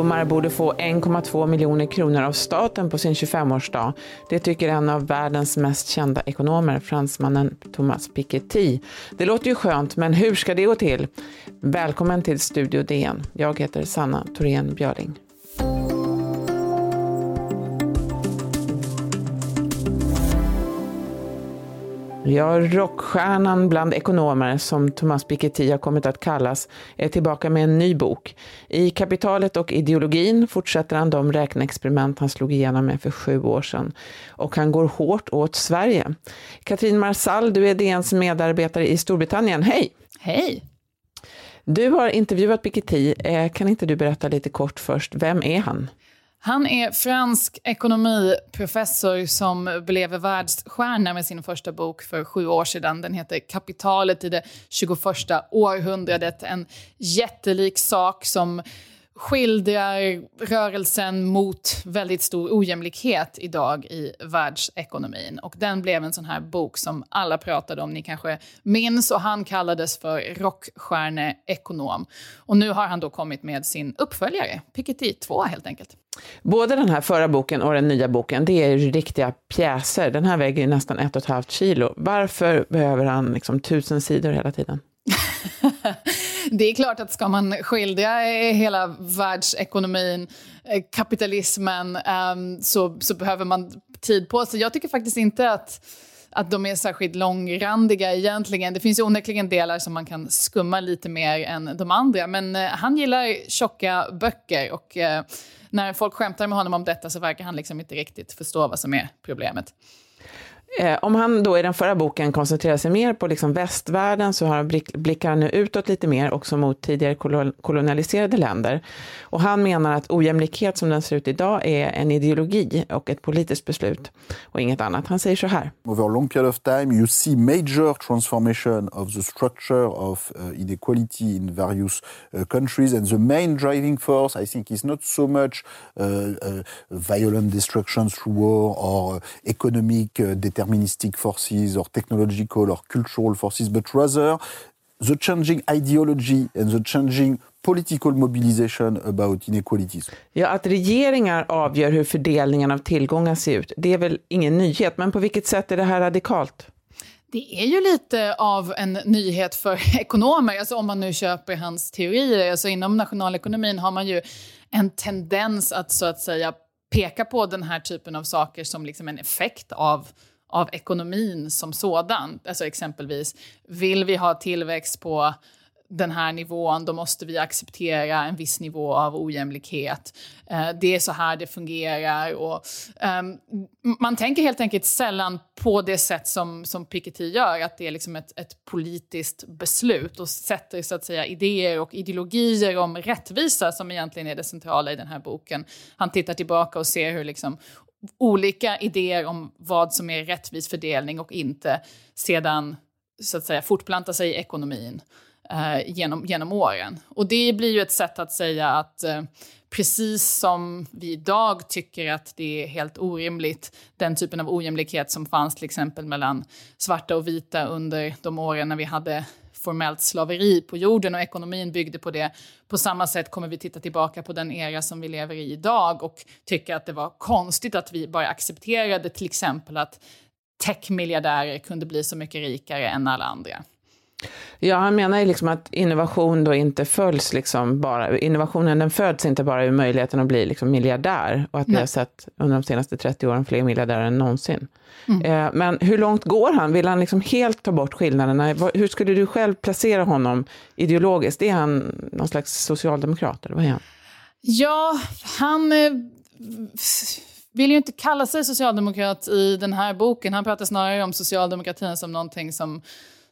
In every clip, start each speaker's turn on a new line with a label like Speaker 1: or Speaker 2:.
Speaker 1: Ungdomar borde få 1,2 miljoner kronor av staten på sin 25-årsdag. Det tycker en av världens mest kända ekonomer, fransmannen Thomas Piketty. Det låter ju skönt, men hur ska det gå till? Välkommen till Studio DN. Jag heter Sanna Thorén Björling. Ja, rockstjärnan bland ekonomer, som Thomas Piketty har kommit att kallas, är tillbaka med en ny bok. I Kapitalet och ideologin fortsätter han de räkneexperiment han slog igenom med för sju år sedan. Och han går hårt åt Sverige. Katrin Marsall, du är DNs medarbetare i Storbritannien. Hej!
Speaker 2: Hej!
Speaker 1: Du har intervjuat Piketty. Eh, kan inte du berätta lite kort först, vem är han?
Speaker 2: Han är fransk ekonomiprofessor som blev världsstjärna med sin första bok för sju år sedan. Den heter Kapitalet i det 21 århundradet. En jättelik sak som skildrar rörelsen mot väldigt stor ojämlikhet idag i världsekonomin. Och den blev en sån här bok som alla pratade om, ni kanske minns, och han kallades för rockstjärneekonom. Och nu har han då kommit med sin uppföljare, Piketty 2 helt enkelt.
Speaker 1: Både den här förra boken och den nya boken, det är riktiga pjäser. Den här väger nästan ett och ett halvt kilo. Varför behöver han liksom tusen sidor hela tiden?
Speaker 2: det är klart att ska man skildra hela världsekonomin, eh, kapitalismen, ehm, så, så behöver man tid på sig. Jag tycker faktiskt inte att att de är särskilt långrandiga egentligen. Det finns ju onekligen delar som man kan skumma lite mer än de andra. Men eh, han gillar tjocka böcker och eh, när folk skämtar med honom om detta så verkar han liksom inte riktigt förstå vad som är problemet.
Speaker 1: Eh, om han då i den förra boken koncentrerar sig mer på liksom västvärlden så har blick, blickar han nu utåt lite mer också mot tidigare kolonialiserade länder. Och han menar att ojämlikhet som den ser ut idag är en ideologi och ett politiskt beslut och inget annat. Han säger så här.
Speaker 3: Over a long period of time you see major transformation of the structure of uh, inequality in various uh, countries and the main driving force I think is not so much uh, uh violent destruction through war or uh, economic uh, deterministic forces or technological or cultural forces, but rather the changing ideology and the changing political mobilization about inequalities.
Speaker 1: Ja, att regeringar avgör hur fördelningen av tillgångar ser ut, det är väl ingen nyhet, men på vilket sätt är det här radikalt?
Speaker 2: Det är ju lite av en nyhet för ekonomer, alltså om man nu köper hans teorier. Alltså inom nationalekonomin har man ju en tendens att så att säga peka på den här typen av saker som liksom en effekt av av ekonomin som sådan. Alltså exempelvis, vill vi ha tillväxt på den här nivån, då måste vi acceptera en viss nivå av ojämlikhet. Eh, det är så här det fungerar. Och, um, man tänker helt enkelt sällan på det sätt som, som Piketty gör, att det är liksom ett, ett politiskt beslut och sätter så att säga idéer och ideologier om rättvisa som egentligen är det centrala i den här boken. Han tittar tillbaka och ser hur liksom olika idéer om vad som är rättvis fördelning och inte sedan så att säga fortplanta sig i ekonomin eh, genom, genom åren. Och det blir ju ett sätt att säga att eh, precis som vi idag tycker att det är helt orimligt, den typen av ojämlikhet som fanns till exempel mellan svarta och vita under de åren när vi hade formellt slaveri på jorden och ekonomin byggde på det. På samma sätt kommer vi titta tillbaka på den era som vi lever i idag och tycka att det var konstigt att vi bara accepterade till exempel att techmiljardärer kunde bli så mycket rikare än alla andra.
Speaker 1: Ja, han menar ju liksom att innovation då inte följs liksom bara, innovationen den föds inte bara ur möjligheten att bli liksom miljardär och att Nej. vi har sett under de senaste 30 åren fler miljardärer än någonsin. Mm. Eh, men hur långt går han? Vill han liksom helt ta bort skillnaderna? Hur skulle du själv placera honom ideologiskt? Är han någon slags socialdemokrat eller vad är han?
Speaker 2: Ja, han eh, vill ju inte kalla sig socialdemokrat i den här boken. Han pratar snarare om socialdemokratin som någonting som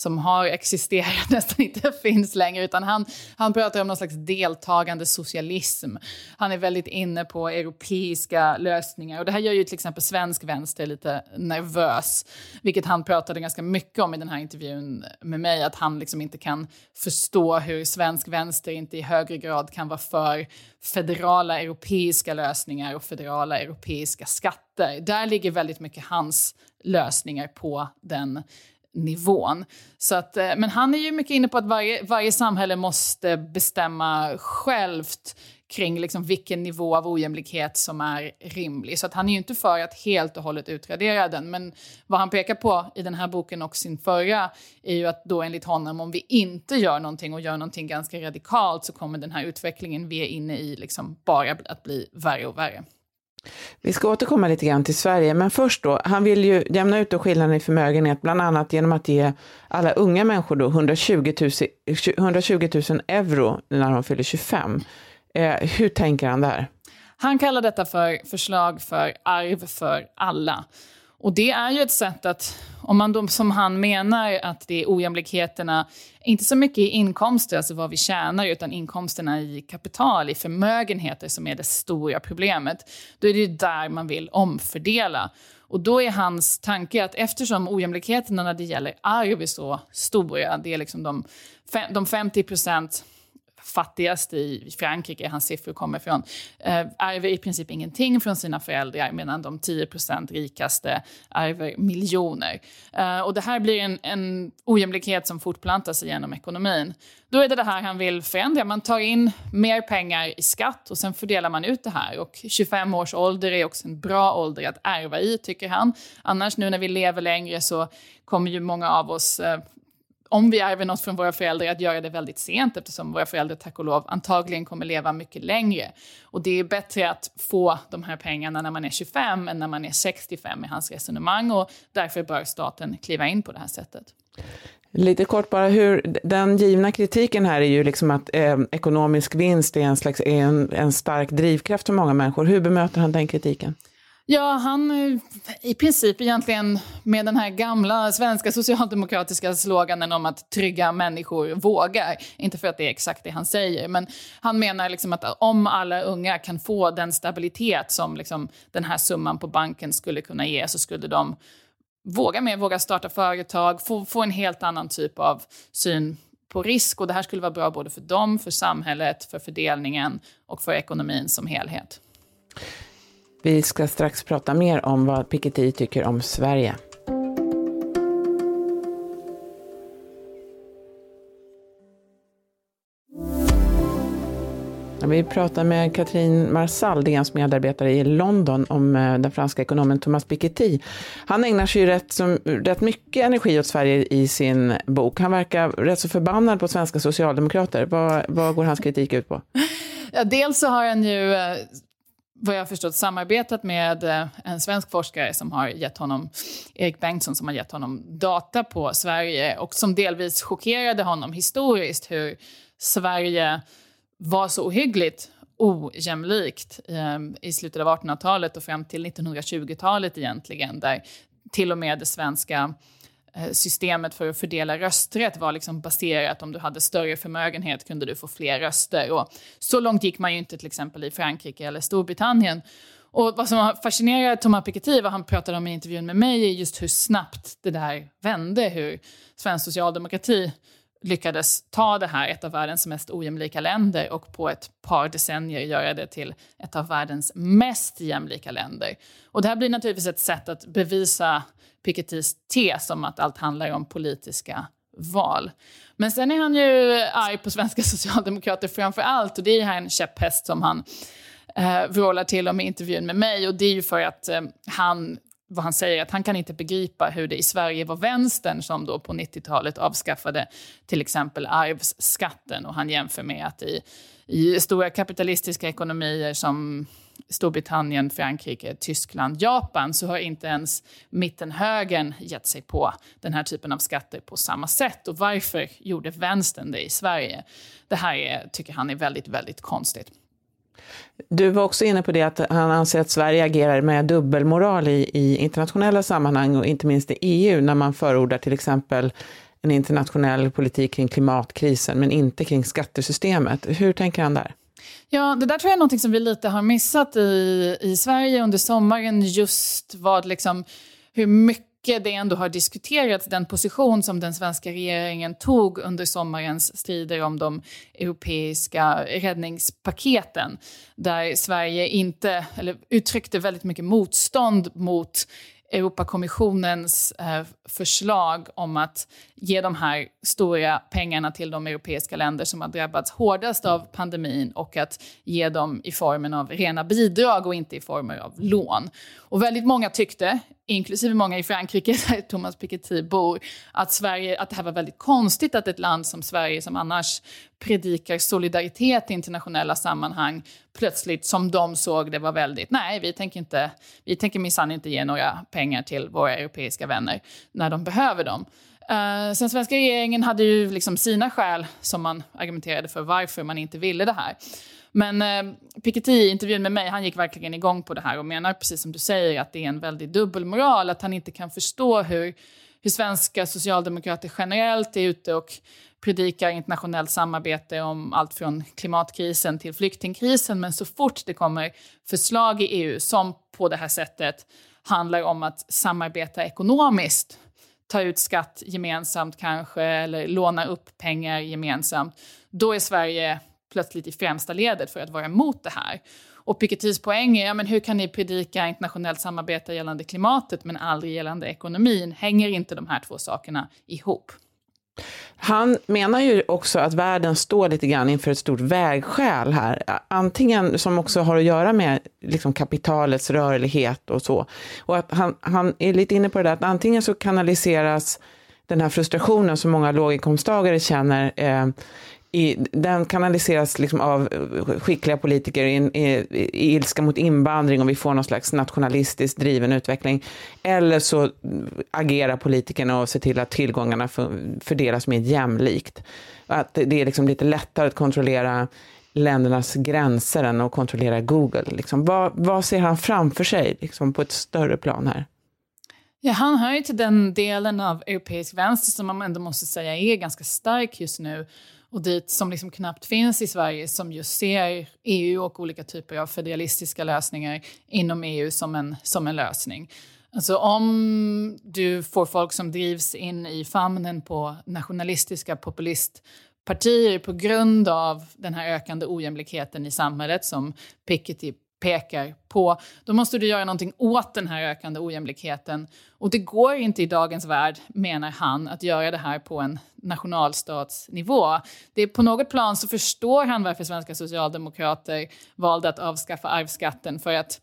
Speaker 2: som har existerat nästan inte finns längre, utan han, han pratar om någon slags deltagande socialism. Han är väldigt inne på europeiska lösningar och det här gör ju till exempel svensk vänster lite nervös, vilket han pratade ganska mycket om i den här intervjun med mig, att han liksom inte kan förstå hur svensk vänster inte i högre grad kan vara för federala europeiska lösningar och federala europeiska skatter. Där ligger väldigt mycket hans lösningar på den nivån. Så att, eh, men han är ju mycket inne på att varje, varje samhälle måste bestämma självt kring liksom vilken nivå av ojämlikhet som är rimlig. Så att han är ju inte för att helt och hållet utradera den. Men vad han pekar på i den här boken och sin förra är ju att då enligt honom om vi inte gör någonting och gör någonting ganska radikalt så kommer den här utvecklingen vi är inne i liksom bara att bli värre och värre.
Speaker 1: Vi ska återkomma lite grann till Sverige, men först då, han vill ju jämna ut skillnaden i förmögenhet, bland annat genom att ge alla unga människor då 120 000, 120 000 euro när de fyller 25. Eh, hur tänker han där?
Speaker 2: Han kallar detta för förslag för arv för alla. Och det är ju ett sätt att, om man då, som han menar att det är ojämlikheterna, inte så mycket i inkomster, alltså vad vi tjänar, utan inkomsterna i kapital, i förmögenheter som är det stora problemet, då är det där man vill omfördela. Och då är hans tanke att eftersom ojämlikheterna när det gäller arv är så stora, det är liksom de, de 50 procent fattigaste i Frankrike, hans siffror kommer från, eh, ärver i princip ingenting från sina föräldrar medan de 10% rikaste ärver miljoner. Eh, och det här blir en, en ojämlikhet som fortplantar sig genom ekonomin. Då är det det här han vill förändra. Man tar in mer pengar i skatt och sen fördelar man ut det här. Och 25 års ålder är också en bra ålder att ärva i, tycker han. Annars nu när vi lever längre så kommer ju många av oss eh, om vi ärver något från våra föräldrar, att göra det väldigt sent eftersom våra föräldrar tack och lov antagligen kommer leva mycket längre. Och det är bättre att få de här pengarna när man är 25 än när man är 65 i hans resonemang och därför bör staten kliva in på det här sättet.
Speaker 1: Lite kort bara, hur, den givna kritiken här är ju liksom att eh, ekonomisk vinst är en, slags, är en, en stark drivkraft för många människor. Hur bemöter han den kritiken?
Speaker 2: Ja, han eh, i princip egentligen med den här gamla svenska socialdemokratiska sloganen om att trygga människor vågar. Inte för att det är exakt det han säger, men han menar liksom att om alla unga kan få den stabilitet som liksom den här summan på banken skulle kunna ge så skulle de våga mer, våga starta företag, få, få en helt annan typ av syn på risk. Och det här skulle vara bra både för dem, för samhället, för fördelningen och för ekonomin som helhet.
Speaker 1: Vi ska strax prata mer om vad Piketty tycker om Sverige. Vi pratar med Katrin Marsall, DNs medarbetare i London, om eh, den franska ekonomen Thomas Piketty. Han ägnar sig rätt, som, rätt mycket energi åt Sverige i sin bok. Han verkar rätt så förbannad på svenska socialdemokrater. Vad, vad går hans kritik ut på?
Speaker 2: Ja, dels så har han ju eh, vad jag har förstått samarbetat med eh, en svensk forskare som har gett honom, Erik Bengtsson, som har gett honom data på Sverige och som delvis chockerade honom historiskt hur Sverige var så ohyggligt ojämlikt eh, i slutet av 1800-talet och fram till 1920-talet egentligen, där till och med det svenska Eh, systemet för att fördela rösträtt var liksom baserat om du hade större förmögenhet kunde du få fler röster. Och så långt gick man ju inte till exempel i Frankrike eller Storbritannien. Och vad som fascinerar Thomas Piketty, vad han pratade om i intervjun med mig, är just hur snabbt det där vände, hur svensk socialdemokrati lyckades ta det här, ett av världens mest ojämlika länder, och på ett par decennier göra det till ett av världens mest jämlika länder. Och det här blir naturligtvis ett sätt att bevisa Pikettys tes om att allt handlar om politiska val. Men sen är han ju arg på svenska socialdemokrater framför allt och det är här en käpphäst som han eh, vrålar till om i intervjun med mig och det är ju för att eh, han vad han säger, att han kan inte begripa hur det i Sverige var vänstern som då på 90-talet avskaffade till exempel arvsskatten. Och han jämför med att i, i stora kapitalistiska ekonomier som Storbritannien, Frankrike, Tyskland, Japan så har inte ens mittenhögern gett sig på den här typen av skatter på samma sätt. Och varför gjorde vänstern det i Sverige? Det här är, tycker han är väldigt, väldigt konstigt.
Speaker 1: Du var också inne på det att han anser att Sverige agerar med dubbelmoral i, i internationella sammanhang och inte minst i EU när man förordar till exempel en internationell politik kring klimatkrisen men inte kring skattesystemet. Hur tänker han där?
Speaker 2: Ja, det där tror jag är något som vi lite har missat i, i Sverige under sommaren. Just vad liksom, hur mycket det ändå har diskuterats, den position som den svenska regeringen tog under sommarens strider om de europeiska räddningspaketen. Där Sverige inte, eller uttryckte väldigt mycket motstånd mot Europakommissionens eh, förslag om att ge de här stora pengarna till de europeiska länder som har drabbats hårdast av pandemin och att ge dem i formen av rena bidrag och inte i former av lån. Och väldigt många tyckte, inklusive många i Frankrike där Thomas Piketty bor, att, Sverige, att det här var väldigt konstigt att ett land som Sverige som annars predikar solidaritet i internationella sammanhang plötsligt, som de såg det, var väldigt, nej, vi tänker, inte, vi tänker minsann inte ge några pengar till våra europeiska vänner när de behöver dem. Uh, sen svenska regeringen hade ju liksom sina skäl som man argumenterade för varför man inte ville det här. Men eh, Piketty i intervjun med mig, han gick verkligen igång på det här och menar precis som du säger att det är en väldig dubbelmoral, att han inte kan förstå hur, hur svenska socialdemokrater generellt är ute och predikar internationellt samarbete om allt från klimatkrisen till flyktingkrisen. Men så fort det kommer förslag i EU som på det här sättet handlar om att samarbeta ekonomiskt, ta ut skatt gemensamt kanske eller låna upp pengar gemensamt, då är Sverige plötsligt i främsta ledet för att vara emot det här. Och Pikettys poäng är, ja, men hur kan ni predika internationellt samarbete gällande klimatet men aldrig gällande ekonomin? Hänger inte de här två sakerna ihop?
Speaker 1: Han menar ju också att världen står lite grann inför ett stort vägskäl här. Antingen som också har att göra med liksom kapitalets rörlighet och så. Och att han, han är lite inne på det där att antingen så kanaliseras den här frustrationen som många låginkomsttagare känner eh, i, den kanaliseras liksom av skickliga politiker i, i, i, ilska mot invandring och vi får någon slags nationalistiskt driven utveckling. Eller så agerar politikerna och ser till att tillgångarna för, fördelas mer jämlikt. Att det är liksom lite lättare att kontrollera ländernas gränser än att kontrollera Google. Liksom, vad, vad ser han framför sig liksom, på ett större plan här?
Speaker 2: Ja, han hör ju till den delen av europeisk vänster som man ändå måste säga är ganska stark just nu och dit som liksom knappt finns i Sverige som just ser EU och olika typer av federalistiska lösningar inom EU som en, som en lösning. Alltså om du får folk som drivs in i famnen på nationalistiska populistpartier på grund av den här ökande ojämlikheten i samhället som Piketty pekar på, då måste du göra någonting åt den här ökande ojämlikheten. Och det går inte i dagens värld, menar han, att göra det här på en nationalstatsnivå. Det är på något plan så förstår han varför svenska socialdemokrater valde att avskaffa arvsskatten, för att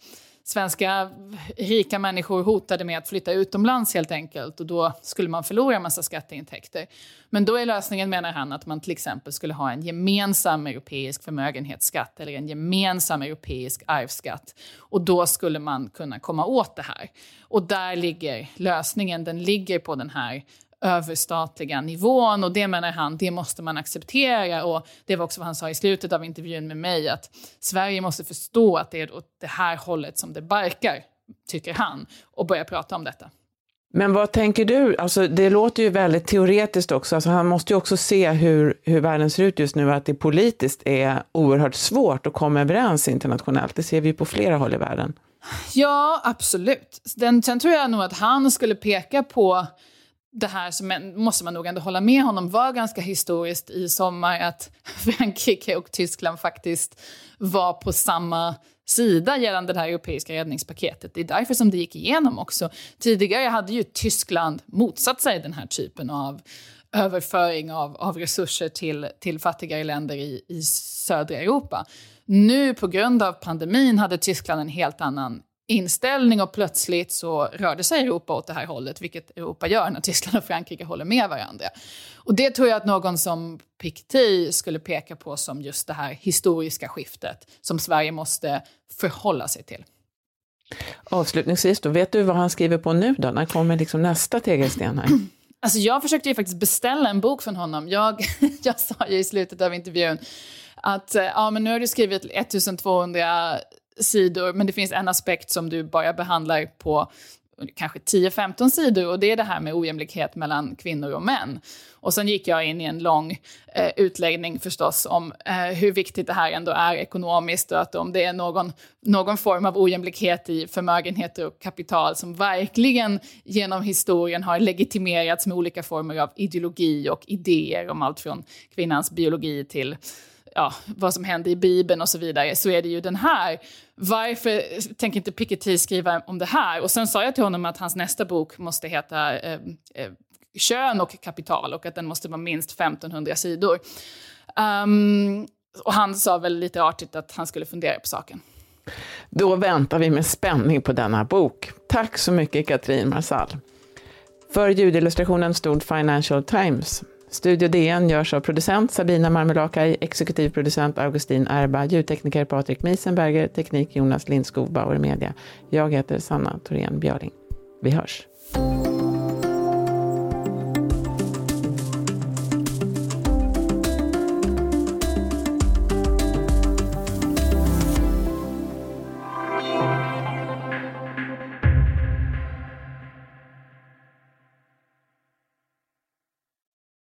Speaker 2: svenska rika människor hotade med att flytta utomlands helt enkelt och då skulle man förlora en massa skatteintäkter. Men då är lösningen, menar han, att man till exempel skulle ha en gemensam europeisk förmögenhetsskatt eller en gemensam europeisk arvsskatt. Och då skulle man kunna komma åt det här. Och där ligger lösningen, den ligger på den här överstatliga nivån och det menar han, det måste man acceptera och det var också vad han sa i slutet av intervjun med mig att Sverige måste förstå att det är åt det här hållet som det barkar, tycker han, och börja prata om detta.
Speaker 1: Men vad tänker du? Alltså, det låter ju väldigt teoretiskt också. Alltså, han måste ju också se hur, hur världen ser ut just nu, att det politiskt är oerhört svårt att komma överens internationellt. Det ser vi på flera håll i världen.
Speaker 2: Ja, absolut. Den, sen tror jag nog att han skulle peka på det här som måste man nog ändå hålla med honom var ganska historiskt i sommar att Frankrike och Tyskland faktiskt var på samma sida gällande det här europeiska räddningspaketet. Det är därför som det gick igenom också. Tidigare hade ju Tyskland motsatt sig den här typen av överföring av, av resurser till, till fattigare länder i, i södra Europa. Nu på grund av pandemin hade Tyskland en helt annan inställning och plötsligt så rörde sig Europa åt det här hållet, vilket Europa gör när Tyskland och Frankrike håller med varandra. Och det tror jag att någon som Piketty skulle peka på som just det här historiska skiftet som Sverige måste förhålla sig till.
Speaker 1: Avslutningsvis, då, vet du vad han skriver på nu då? När kommer liksom nästa tegelsten här?
Speaker 2: Alltså jag försökte ju faktiskt beställa en bok från honom. Jag, jag sa ju i slutet av intervjun att ja, men nu har du skrivit 1200 sidor, men det finns en aspekt som du bara behandlar på kanske 10-15 sidor och det är det här med ojämlikhet mellan kvinnor och män. Och sen gick jag in i en lång eh, utläggning förstås om eh, hur viktigt det här ändå är ekonomiskt och att om det är någon, någon form av ojämlikhet i förmögenheter och kapital som verkligen genom historien har legitimerats med olika former av ideologi och idéer om allt från kvinnans biologi till ja, vad som hände i Bibeln och så vidare, så är det ju den här. Varför tänker inte Piketty skriva om det här? Och sen sa jag till honom att hans nästa bok måste heta eh, eh, Kön och kapital och att den måste vara minst 1500 sidor. Um, och han sa väl lite artigt att han skulle fundera på saken.
Speaker 1: Då väntar vi med spänning på denna bok. Tack så mycket Katrin Marsall. För ljudillustrationen stod Financial Times. Studio DN görs av producent Sabina Marmelakai, exekutiv producent Augustin Erba, ljudtekniker Patrik Miesenberger, teknik Jonas Lindskog, Bauer Media. Jag heter Sanna Thorén Björling. Vi hörs!